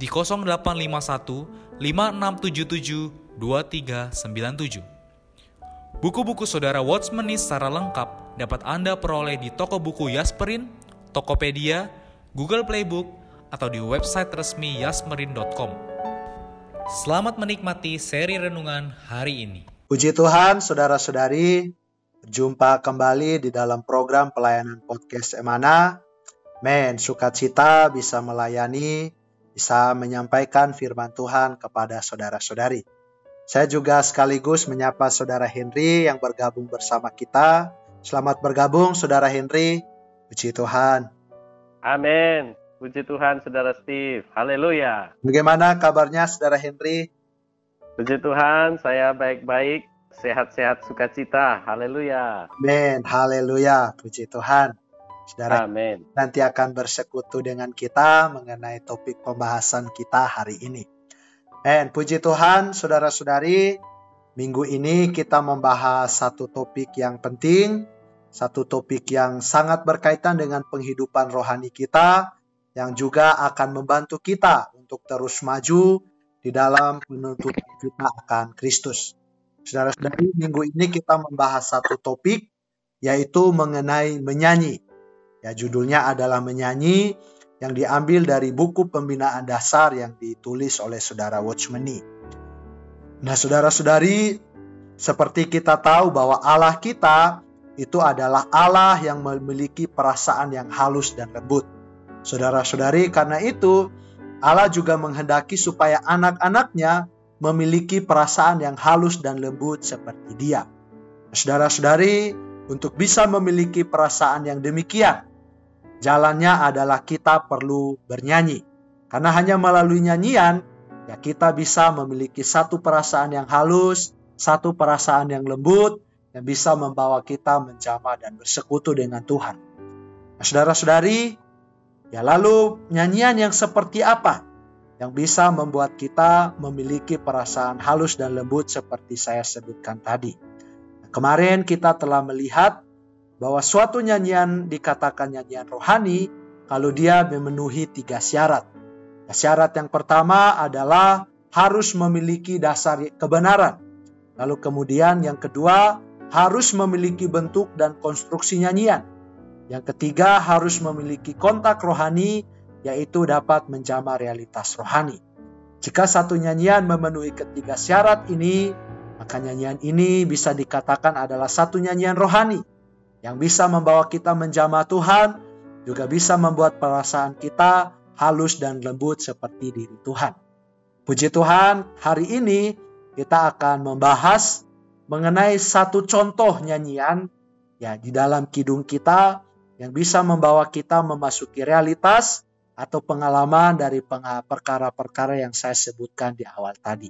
di 0851 5677 2397. Buku-buku saudara Watchmeni secara lengkap dapat Anda peroleh di toko buku Yasmerin, Tokopedia, Google Playbook, atau di website resmi yasmerin.com. Selamat menikmati seri renungan hari ini. Puji Tuhan, saudara-saudari, berjumpa kembali di dalam program pelayanan podcast Emana. Men, sukacita bisa melayani bisa menyampaikan firman Tuhan kepada saudara-saudari. Saya juga sekaligus menyapa saudara Henry yang bergabung bersama kita. Selamat bergabung saudara Henry. Puji Tuhan. Amin. Puji Tuhan saudara Steve. Haleluya. Bagaimana kabarnya saudara Henry? Puji Tuhan, saya baik-baik, sehat-sehat sukacita. Haleluya. Amin. Haleluya. Puji Tuhan. Saudara Amin. nanti akan bersekutu dengan kita mengenai topik pembahasan kita hari ini. Dan puji Tuhan, saudara-saudari, minggu ini kita membahas satu topik yang penting, satu topik yang sangat berkaitan dengan penghidupan rohani kita, yang juga akan membantu kita untuk terus maju di dalam menuntut kita akan Kristus. Saudara-saudari, minggu ini kita membahas satu topik, yaitu mengenai menyanyi. Ya, judulnya adalah menyanyi yang diambil dari buku pembinaan dasar yang ditulis oleh saudara Watchmeni. Nah, saudara-saudari, seperti kita tahu bahwa Allah kita itu adalah Allah yang memiliki perasaan yang halus dan lembut. Saudara-saudari, karena itu Allah juga menghendaki supaya anak-anaknya memiliki perasaan yang halus dan lembut seperti Dia. Saudara-saudari, untuk bisa memiliki perasaan yang demikian, Jalannya adalah kita perlu bernyanyi. Karena hanya melalui nyanyian, ya kita bisa memiliki satu perasaan yang halus, satu perasaan yang lembut, yang bisa membawa kita menjamah dan bersekutu dengan Tuhan. Nah, saudara-saudari, ya lalu nyanyian yang seperti apa yang bisa membuat kita memiliki perasaan halus dan lembut seperti saya sebutkan tadi. Nah, kemarin kita telah melihat bahwa suatu nyanyian dikatakan nyanyian rohani kalau dia memenuhi tiga syarat. Nah, syarat yang pertama adalah harus memiliki dasar kebenaran. Lalu kemudian yang kedua harus memiliki bentuk dan konstruksi nyanyian. Yang ketiga harus memiliki kontak rohani yaitu dapat menjamah realitas rohani. Jika satu nyanyian memenuhi ketiga syarat ini, maka nyanyian ini bisa dikatakan adalah satu nyanyian rohani yang bisa membawa kita menjamah Tuhan, juga bisa membuat perasaan kita halus dan lembut seperti diri Tuhan. Puji Tuhan, hari ini kita akan membahas mengenai satu contoh nyanyian ya di dalam kidung kita yang bisa membawa kita memasuki realitas atau pengalaman dari perkara-perkara yang saya sebutkan di awal tadi.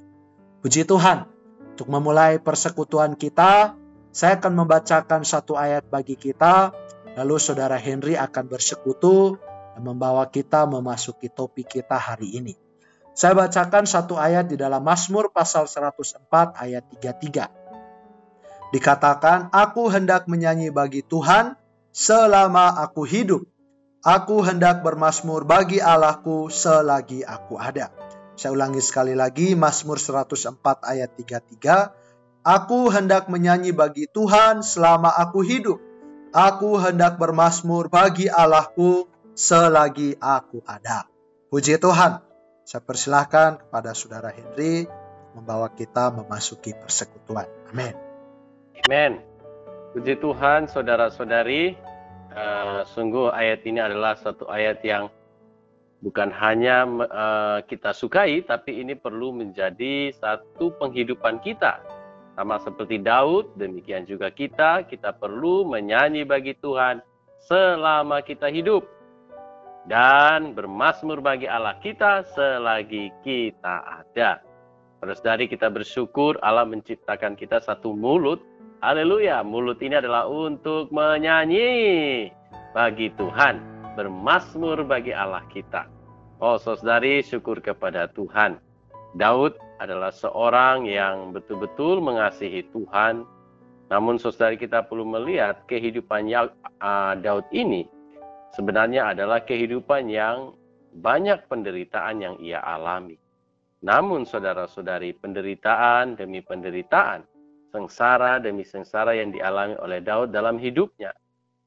Puji Tuhan, untuk memulai persekutuan kita, saya akan membacakan satu ayat bagi kita, lalu saudara Henry akan bersekutu dan membawa kita memasuki topik kita hari ini. Saya bacakan satu ayat di dalam Mazmur pasal 104 ayat 33. Dikatakan, Aku hendak menyanyi bagi Tuhan selama aku hidup. Aku hendak bermasmur bagi Allahku selagi aku ada. Saya ulangi sekali lagi, Mazmur 104 ayat 33. Aku hendak menyanyi bagi Tuhan selama aku hidup. Aku hendak bermasmur bagi Allahku selagi aku ada. Puji Tuhan. Saya persilahkan kepada saudara Henry membawa kita memasuki persekutuan. Amin. Amin. Puji Tuhan, saudara-saudari. Uh, sungguh ayat ini adalah satu ayat yang bukan hanya uh, kita sukai, tapi ini perlu menjadi satu penghidupan kita. Sama seperti Daud, demikian juga kita, kita perlu menyanyi bagi Tuhan selama kita hidup dan bermasmur bagi Allah kita selagi kita ada. Terus dari kita bersyukur Allah menciptakan kita satu mulut Haleluya, mulut ini adalah untuk menyanyi bagi Tuhan, bermasmur bagi Allah kita. Oh, saudari, syukur kepada Tuhan. Daud adalah seorang yang betul-betul mengasihi Tuhan. Namun, saudari, kita perlu melihat kehidupan uh, Daud ini sebenarnya adalah kehidupan yang banyak penderitaan yang ia alami. Namun, saudara-saudari, penderitaan demi penderitaan sengsara demi sengsara yang dialami oleh Daud dalam hidupnya.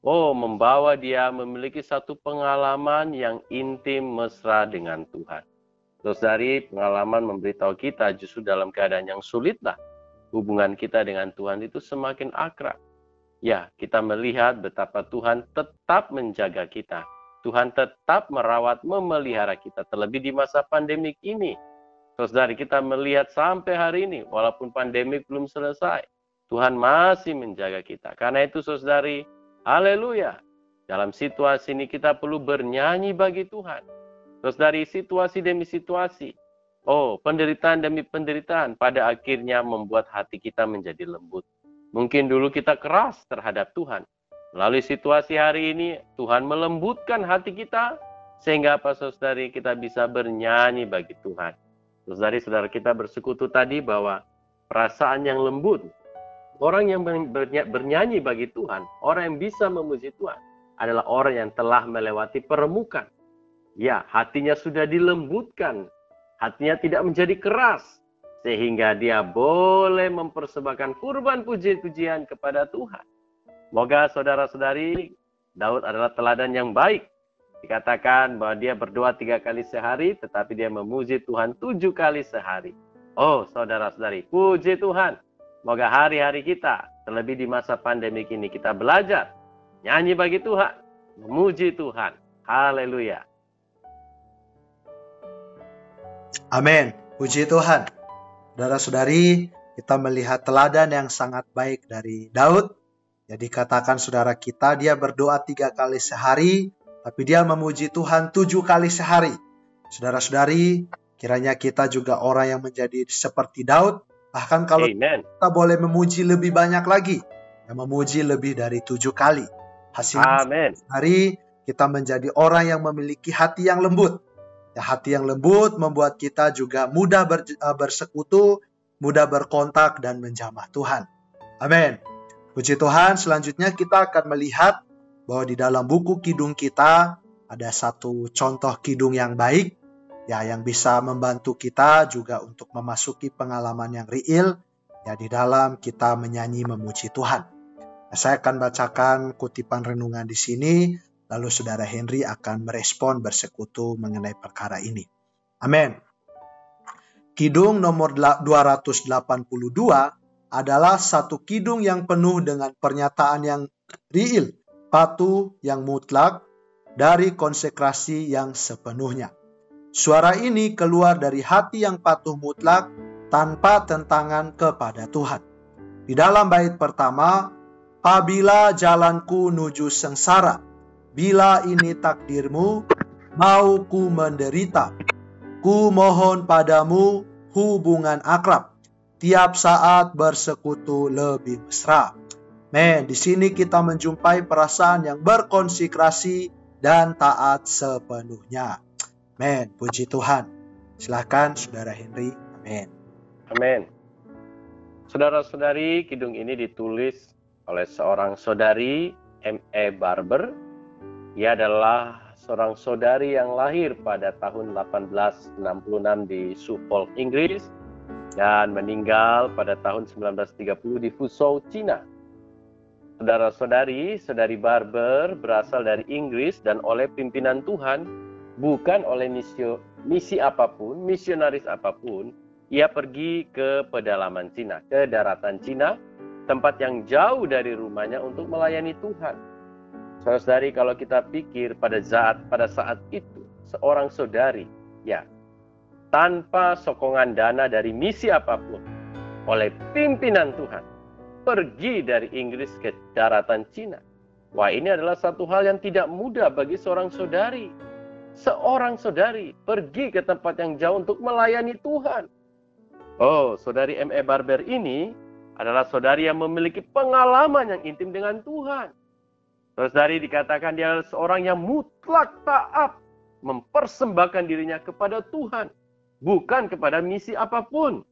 Oh, membawa dia memiliki satu pengalaman yang intim mesra dengan Tuhan. Terus dari pengalaman memberitahu kita justru dalam keadaan yang sulitlah hubungan kita dengan Tuhan itu semakin akrab. Ya, kita melihat betapa Tuhan tetap menjaga kita. Tuhan tetap merawat, memelihara kita terlebih di masa pandemik ini Saudari kita melihat sampai hari ini, walaupun pandemi belum selesai, Tuhan masih menjaga kita. Karena itu saudari, haleluya. Dalam situasi ini kita perlu bernyanyi bagi Tuhan. Terus dari situasi demi situasi, oh penderitaan demi penderitaan pada akhirnya membuat hati kita menjadi lembut. Mungkin dulu kita keras terhadap Tuhan. Melalui situasi hari ini, Tuhan melembutkan hati kita, sehingga apa saudari kita bisa bernyanyi bagi Tuhan. Terus dari saudara kita bersekutu tadi bahwa perasaan yang lembut, orang yang bernyanyi bagi Tuhan, orang yang bisa memuji Tuhan, adalah orang yang telah melewati peremukan. Ya, hatinya sudah dilembutkan, hatinya tidak menjadi keras, sehingga dia boleh mempersembahkan kurban puji-pujian kepada Tuhan. Semoga saudara-saudari, Daud adalah teladan yang baik Dikatakan bahwa dia berdoa tiga kali sehari, tetapi dia memuji Tuhan tujuh kali sehari. Oh, saudara-saudari, puji Tuhan. Semoga hari-hari kita, terlebih di masa pandemi ini, kita belajar nyanyi bagi Tuhan, memuji Tuhan. Haleluya. Amin. Puji Tuhan. Saudara-saudari, kita melihat teladan yang sangat baik dari Daud. Jadi katakan saudara kita, dia berdoa tiga kali sehari, tapi dia memuji Tuhan tujuh kali sehari. Saudara-saudari, kiranya kita juga orang yang menjadi seperti Daud, bahkan kalau Amen. kita boleh memuji lebih banyak lagi, yang memuji lebih dari tujuh kali. Hasilnya hari kita menjadi orang yang memiliki hati yang lembut. Ya, hati yang lembut membuat kita juga mudah ber, uh, bersekutu, mudah berkontak dan menjamah Tuhan. Amin. Puji Tuhan, selanjutnya kita akan melihat bahwa di dalam buku kidung kita ada satu contoh kidung yang baik ya yang bisa membantu kita juga untuk memasuki pengalaman yang real ya di dalam kita menyanyi memuji Tuhan. Nah, saya akan bacakan kutipan renungan di sini lalu saudara Henry akan merespon bersekutu mengenai perkara ini. Amin. Kidung nomor 282 adalah satu kidung yang penuh dengan pernyataan yang real patuh yang mutlak dari konsekrasi yang sepenuhnya. Suara ini keluar dari hati yang patuh mutlak tanpa tentangan kepada Tuhan. Di dalam bait pertama, apabila jalanku nuju sengsara, bila ini takdirmu, mau ku menderita. Ku mohon padamu hubungan akrab, tiap saat bersekutu lebih mesra. Men, di sini kita menjumpai perasaan yang berkonsekrasi dan taat sepenuhnya. Men, puji Tuhan. Silakan Saudara Henry. Amin. Amin. Saudara-saudari, kidung ini ditulis oleh seorang saudari M.E. Barber. Ia adalah seorang saudari yang lahir pada tahun 1866 di Suffolk, Inggris dan meninggal pada tahun 1930 di Fuzhou, Cina. Saudara-saudari, saudari Barber berasal dari Inggris dan oleh pimpinan Tuhan, bukan oleh misio, misi apa pun, misionaris apa pun, ia pergi ke pedalaman Cina, ke daratan Cina, tempat yang jauh dari rumahnya untuk melayani Tuhan. Saudari, kalau kita pikir pada saat pada saat itu seorang saudari, ya, tanpa sokongan dana dari misi apa pun oleh pimpinan Tuhan, pergi dari Inggris ke daratan Cina. Wah, ini adalah satu hal yang tidak mudah bagi seorang saudari. Seorang saudari pergi ke tempat yang jauh untuk melayani Tuhan. Oh, saudari M.E. Barber ini adalah saudari yang memiliki pengalaman yang intim dengan Tuhan. Saudari dikatakan dia adalah seorang yang mutlak taat, mempersembahkan dirinya kepada Tuhan, bukan kepada misi apa pun.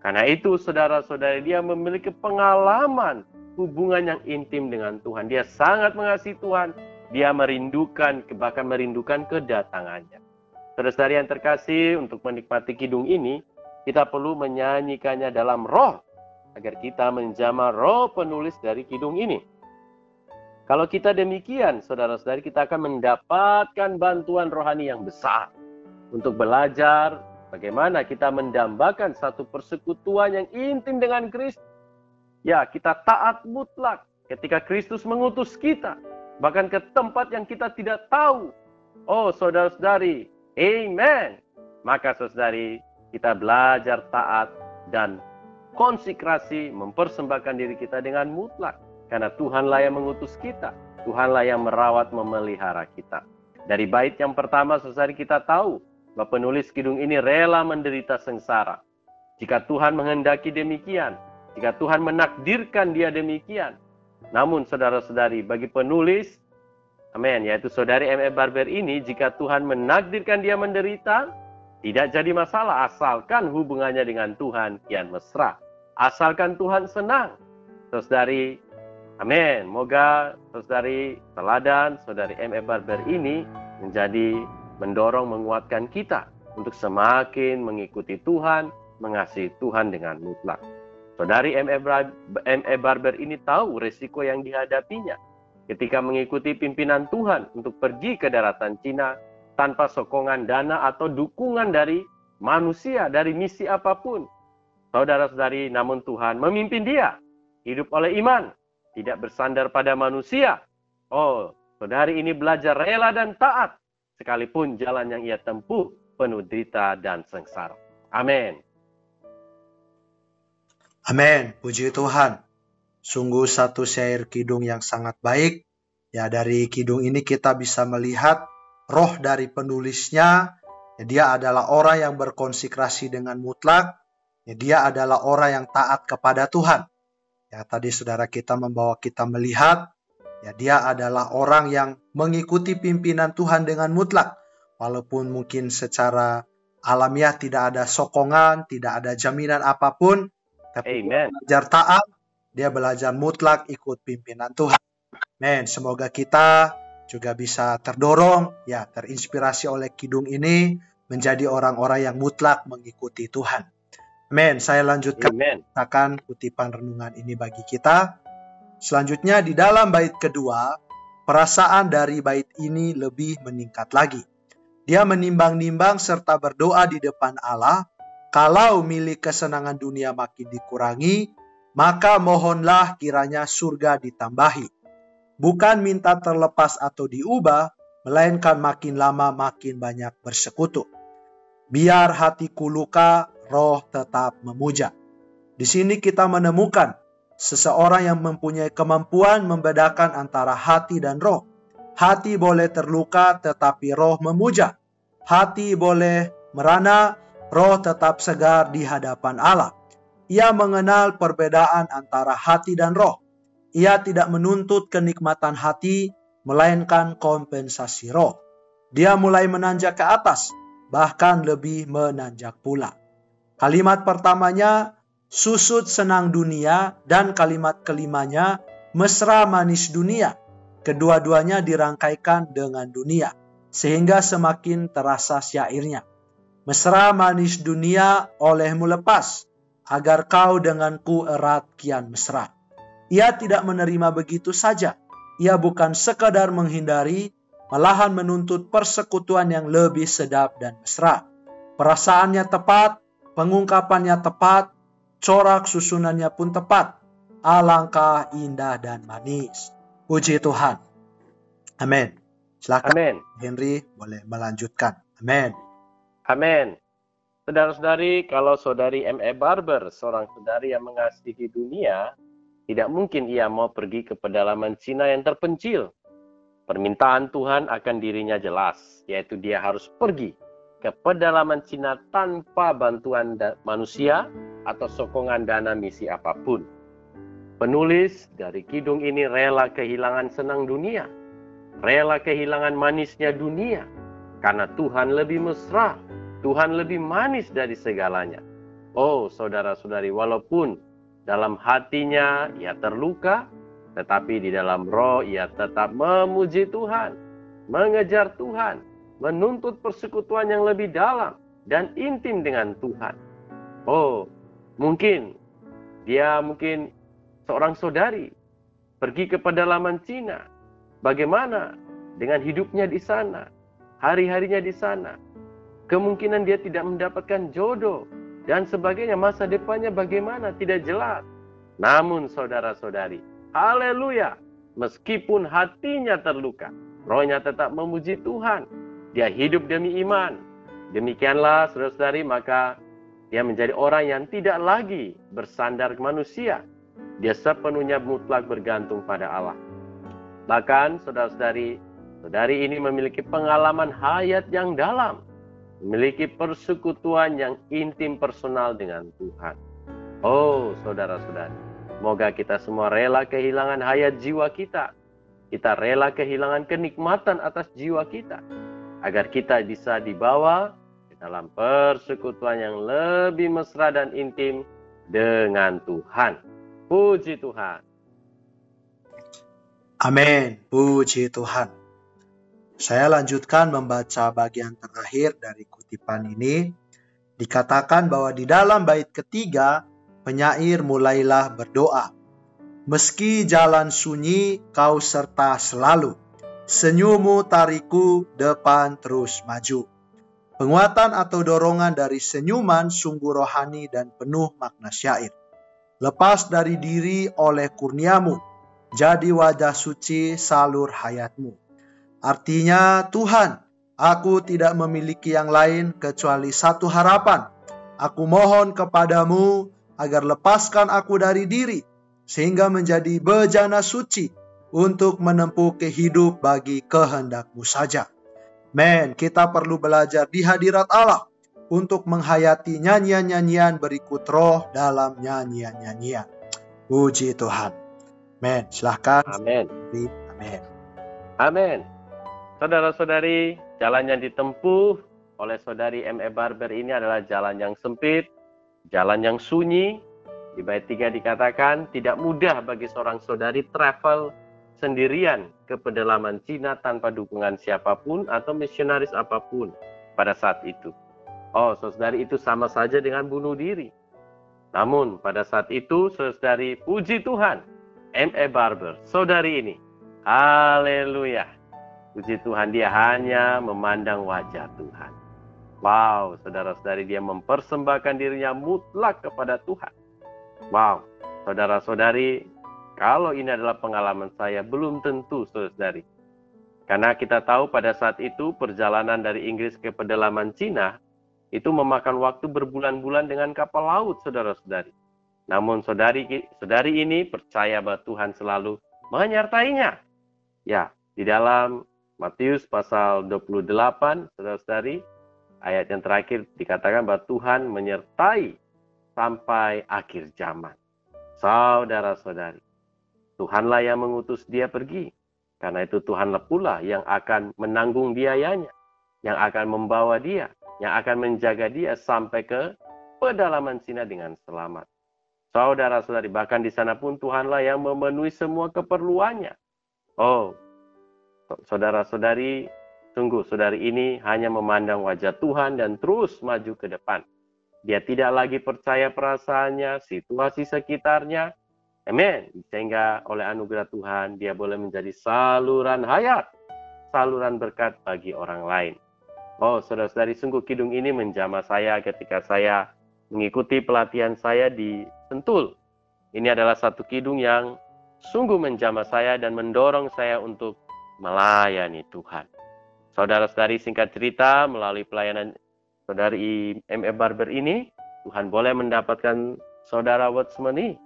Karena itu saudara-saudari dia memiliki pengalaman hubungan yang intim dengan Tuhan. Dia sangat mengasihi Tuhan, dia merindukan, bahkan merindukan kedatangannya. Saudara-saudari yang terkasih, untuk menikmati kidung ini, kita perlu menyanyikannya dalam roh agar kita menjamah roh penulis dari kidung ini. Kalau kita demikian, saudara-saudari, kita akan mendapatkan bantuan rohani yang besar untuk belajar bagaimana kita mendambakan satu persekutuan yang intim dengan Kristus. Ya, kita taat mutlak ketika Kristus mengutus kita, bahkan ke tempat yang kita tidak tahu. Oh, saudara-saudari, amen. Maka saudari, kita belajar taat dan konsekrasi mempersembahkan diri kita dengan mutlak. Karena Tuhanlah yang mengutus kita. Tuhanlah yang merawat memelihara kita. Dari bait yang pertama sesari kita tahu bahwa penulis kidung ini rela menderita sengsara. Jika Tuhan menghendaki demikian, jika Tuhan menakdirkan dia demikian. Namun saudara-saudari, bagi penulis, amin, yaitu saudari M.E. Barber ini, jika Tuhan menakdirkan dia menderita, tidak jadi masalah asalkan hubungannya dengan Tuhan kian mesra. Asalkan Tuhan senang. Saudari, amin. Moga saudari teladan, saudari M.E. Barber ini menjadi mendorong menguatkan kita untuk semakin mengikuti Tuhan, mengasihi Tuhan dengan mutlak. Saudari M.E. Barber ini tahu resiko yang dihadapinya ketika mengikuti pimpinan Tuhan untuk pergi ke daratan Cina tanpa sokongan dana atau dukungan dari manusia, dari misi apa pun. Saudara-saudari, namun Tuhan memimpin dia hidup oleh iman, tidak bersandar pada manusia. Oh, saudari ini belajar rela dan taat, sekalipun jalan yang ia tempuh penuh derita dan sengsara. Amin. Amin. Puji Tuhan. Sungguh satu syair kidung yang sangat baik. Ya, dari kidung ini kita bisa melihat roh dari penulisnya, ya dia adalah orang yang berkonsekrasi dengan mutlak, ya dia adalah orang yang taat kepada Tuhan. Ya tadi saudara kita membawa kita melihat, ya dia adalah orang yang mengikuti pimpinan Tuhan dengan mutlak, walaupun mungkin secara alamiah tidak ada sokongan, tidak ada jaminan apa pun, tapi Amen. belajar taat, dia belajar mutlak ikut pimpinan Tuhan. Men, semoga kita juga bisa terdorong, ya terinspirasi oleh kidung ini menjadi orang-orang yang mutlak mengikuti Tuhan. Amin. Saya lanjutkan akan kutipan renungan ini bagi kita. Selanjutnya di dalam bait kedua, perasaan dari bait ini lebih meningkat lagi. Dia menimbang-nimbang serta berdoa di depan Allah, kalau milik kesenangan dunia makin dikurangi, maka mohonlah kiranya surga ditambahi bukan minta terlepas atau diubah, melainkan makin lama makin banyak bersekutu. Biar hatiku luka, roh tetap memuja. Di sini kita menemukan seseorang yang mempunyai kemampuan membedakan antara hati dan roh. Hati boleh terluka tetapi roh memuja. Hati boleh merana, roh tetap segar di hadapan Allah. Ia mengenal perbedaan antara hati dan roh. Ia tidak menuntut kenikmatan hati, melainkan kompensasi roh. Dia mulai menanjak ke atas, bahkan lebih menanjak pula. Kalimat pertamanya, susut senang dunia, dan kalimat kelimanya, mesra manis dunia. Kedua-duanya dirangkaikan dengan dunia, sehingga semakin terasa syairnya. Mesra manis dunia olehmu lepas, agar kau denganku erat kian mesra. Ia tidak menerima begitu saja. Ia bukan sekadar menghindari, malahan menuntut persekutuan yang lebih sedap dan mesra. Perasaannya tepat, pengungkapannya tepat, corak susunannya pun tepat. Alangkah indah dan manis. Puji Tuhan. Amin. Silakan Amin. Henry boleh melanjutkan. Amin. Amin. Saudara-saudari, kalau saudari M.E. Barber, seorang saudari yang mengasihi dunia, tidak mungkin ia mau pergi ke pedalaman Cina yang terpencil. Permintaan Tuhan akan dirinya jelas, yaitu dia harus pergi ke pedalaman Cina tanpa bantuan manusia atau sokongan dana misi apa pun. Penulis dari kidung ini rela kehilangan senang dunia, rela kehilangan manisnya dunia, karena Tuhan lebih mesra Tuhan lebih manis dari segalanya. Oh, saudara-saudari, walaupun dalam hatinya ia terluka, tetapi di dalam roh ia tetap memuji Tuhan, mengejar Tuhan, menuntut persekutuan yang lebih dalam dan intim dengan Tuhan. Oh, mungkin dia mungkin seorang saudari pergi ke pedalaman Cina. Bagaimana dengan hidupnya di sana? Hari-harinya di sana kemungkinan dia tidak mendapatkan jodoh dan sebagainya masa depannya bagaimana tidak jelas. Namun saudara-saudari, haleluya, meskipun hatinya terluka, rohnya tetap memuji Tuhan. Dia hidup demi iman. Demikianlah saudara-saudari, maka dia menjadi orang yang tidak lagi bersandar ke manusia. Dia sepenuhnya mutlak bergantung pada Allah. Bahkan saudara-saudari, saudari ini memiliki pengalaman hayat yang dalam memiliki persekutuan yang intim personal dengan Tuhan. Oh, saudara-saudari, semoga kita semua rela kehilangan hayat jiwa kita. Kita rela kehilangan kenikmatan atas jiwa kita agar kita bisa dibawa ke dalam persekutuan yang lebih mesra dan intim dengan Tuhan. Puji Tuhan. Amin. Puji Tuhan. Saya lanjutkan membaca bagian terakhir dari kutipan ini. Dikatakan bahwa di dalam bait ketiga, penyair mulailah berdoa. Meski jalan sunyi, kau serta selalu. Senyummu tariku depan terus maju. Penguatan atau dorongan dari senyuman sungguh rohani dan penuh makna syair. Lepas dari diri oleh kurniamu, jadi wajah suci salur hayatmu Artinya, Tuhan, aku tidak memiliki yang lain kecuali satu harapan. Aku mohon kepadamu agar lepaskan aku dari diri, sehingga menjadi bejana suci untuk menempuh kehidup bagi kehendakmu saja. Men, kita perlu belajar di hadirat Allah untuk menghayati nyanyian-nyanyian berikut roh dalam nyanyian-nyanyian. Puji Tuhan. Men, silahkan. Amin. Amin. Amin. Saudara-saudari, jalan yang ditempuh oleh saudari M.E. Barber ini adalah jalan yang sempit, jalan yang sunyi. Di bait 3 dikatakan, tidak mudah bagi seorang saudari travel sendirian ke pedalaman Cina tanpa dukungan siapa pun atau misionaris apa pun pada saat itu. Oh, saudari itu sama saja dengan bunuh diri. Namun pada saat itu, saudari puji Tuhan, M.E. Barber, saudari ini, haleluya, Puji Tuhan dia hanya memandang wajah Tuhan. Wow, saudara-saudari dia mempersembahkan dirinya mutlak kepada Tuhan. Wow, saudara-saudari, kalau ini adalah pengalaman saya, belum tentu saudari. Karena kita tahu pada saat itu perjalanan dari Inggris ke pedalaman Cina itu memakan waktu berbulan-bulan dengan kapal laut, saudara-saudari. Namun saudari saudari ini percaya bahwa Tuhan selalu menyertainya. Ya, di dalam Matius pasal 28, saudara-saudari, ayat yang terakhir dikatakan bahwa Tuhan menyertai sampai akhir zaman. Saudara-saudari, Tuhanlah yang mengutus dia pergi. Karena itu Tuhanlah pula yang akan menanggung biayanya, yang akan membawa dia, yang akan menjaga dia sampai ke pedalaman Sina dengan selamat. Saudara-saudari, bahkan di sana pun Tuhanlah yang memenuhi semua keperluannya. Oh, Saudara-saudari, sungguh saudari ini hanya memandang wajah Tuhan dan terus maju ke depan. Dia tidak lagi percaya perasaannya, situasi sekitarnya. Amin. Sehingga oleh anugerah Tuhan, dia boleh menjadi saluran hayat, saluran berkat bagi orang lain. Oh, saudara-saudari, sungguh kidung ini menjama saya ketika saya mengikuti pelatihan saya di Sentul. Ini adalah satu kidung yang sungguh menjamah saya dan mendorong saya untuk melayani Tuhan. Saudara-saudari singkat cerita melalui pelayanan saudari M.E. Barber ini, Tuhan boleh mendapatkan saudara Watchmeni,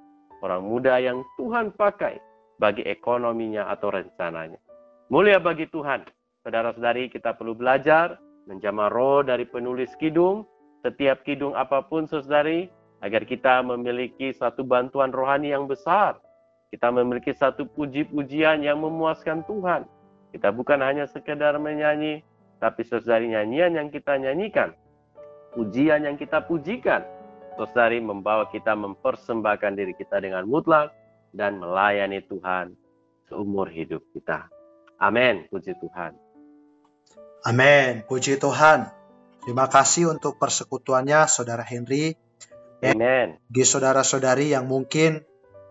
orang muda yang Tuhan pakai bagi ekonominya atau rencananya. Mulia bagi Tuhan. Saudara-saudari kita perlu belajar menjamah roh dari penulis kidung, setiap kidung apa pun saudari, agar kita memiliki satu bantuan rohani yang besar. Kita memiliki satu puji-pujian yang memuaskan Tuhan. Kita bukan hanya sekedar menyanyi, tapi saudari nyanyian yang kita nyanyikan, pujian yang kita pujikan, saudari membawa kita mempersembahkan diri kita dengan mutlak dan melayani Tuhan seumur hidup kita. Amin, puji Tuhan. Amin. Puji Tuhan. Terima kasih untuk persekutuannya Saudara Henry. Amin. Bagi saudara-saudari yang mungkin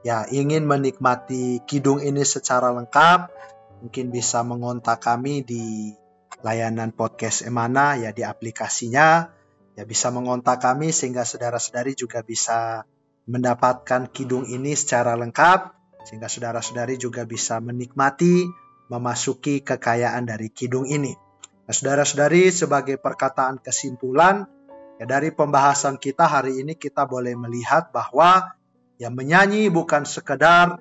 ya ingin menikmati kidung ini secara lengkap, mungkin bisa mengontak kami di layanan podcast Emana ya di aplikasinya. Ya bisa mengontak kami sehingga saudara-saudari juga bisa mendapatkan kidung ini secara lengkap sehingga saudara-saudari juga bisa menikmati memasuki kekayaan dari kidung ini. Nah, saudara-saudari, sebagai perkataan kesimpulan, ya dari pembahasan kita hari ini kita boleh melihat bahwa ya menyanyi bukan sekedar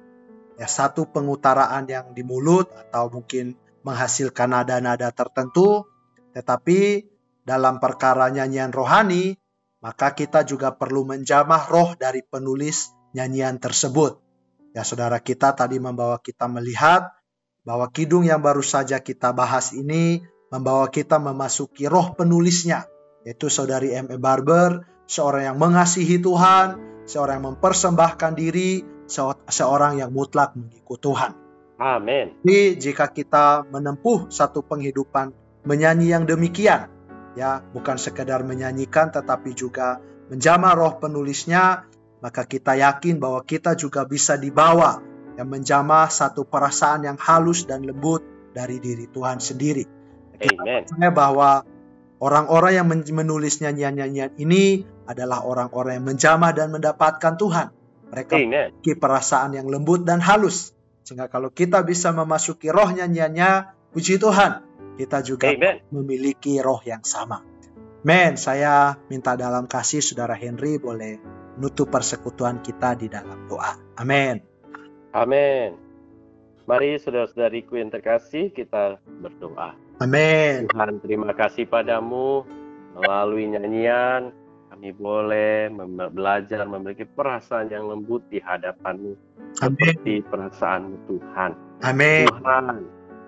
ya satu pengutaraan yang di mulut atau mungkin menghasilkan nada-nada tertentu, tetapi dalam perkara nyanyian rohani, maka kita juga perlu menjamah roh dari penulis nyanyian tersebut. Ya saudara kita tadi membawa kita melihat bahwa kidung yang baru saja kita bahas ini membawa kita memasuki roh penulisnya, yaitu saudari M.E. Barber, seorang yang mengasihi Tuhan, seorang yang mempersembahkan diri, seorang yang mutlak mengikut Tuhan. Amin. Jadi jika kita menempuh satu penghidupan menyanyi yang demikian, ya bukan sekedar menyanyikan tetapi juga menjamah roh penulisnya, maka kita yakin bahwa kita juga bisa dibawa yang menjamah satu perasaan yang halus dan lembut dari diri Tuhan sendiri. Kita bahwa orang-orang yang menulis nyanyian-nyanyian ini adalah orang-orang yang menjamah dan mendapatkan Tuhan. Mereka memiliki perasaan yang lembut dan halus. Sehingga kalau kita bisa memasuki roh nyanyiannya, puji Tuhan, kita juga Amen. memiliki roh yang sama. Men, saya minta dalam kasih Saudara Henry boleh menutup persekutuan kita di dalam doa. Amin. Amin. Mari saudara-saudariku yang terkasih, kita berdoa. Amin. Tuhan terima kasih padamu melalui nyanyian kami boleh belajar memiliki perasaan yang lembut di hadapanmu seperti perasaanmu Tuhan. Amin. Tuhan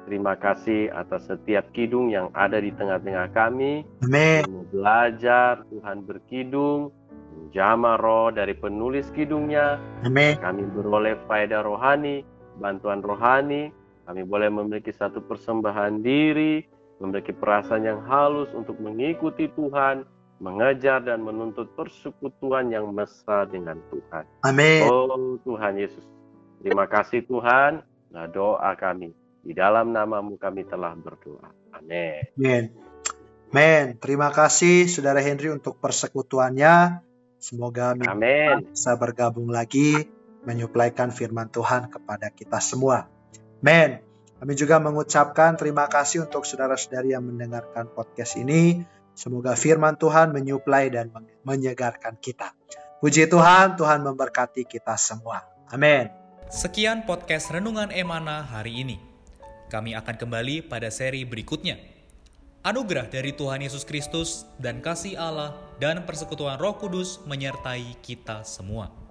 terima kasih atas setiap kidung yang ada di tengah-tengah kami. Amin. Kami belajar Tuhan berkidung menjama roh dari penulis kidungnya. Amin. Kami beroleh faedah rohani, bantuan rohani, kami boleh memiliki satu persembahan diri, memiliki perasaan yang halus untuk mengikuti Tuhan, mengajar dan menuntut persekutuan yang mesra dengan Tuhan. Amin. Oh Tuhan Yesus, terima kasih Tuhan. Nah doa kami, di dalam namamu kami telah berdoa. Amin. Amin. Amin. Terima kasih Saudara Henry untuk persekutuannya. Semoga Amin. bisa bergabung lagi menyuplaikan firman Tuhan kepada kita semua. Men, kami juga mengucapkan terima kasih untuk saudara-saudari yang mendengarkan podcast ini. Semoga firman Tuhan menyuplai dan menyegarkan kita. Puji Tuhan, Tuhan memberkati kita semua. Amin. Sekian podcast Renungan Emana hari ini. Kami akan kembali pada seri berikutnya. Anugerah dari Tuhan Yesus Kristus dan kasih Allah dan persekutuan Roh Kudus menyertai kita semua.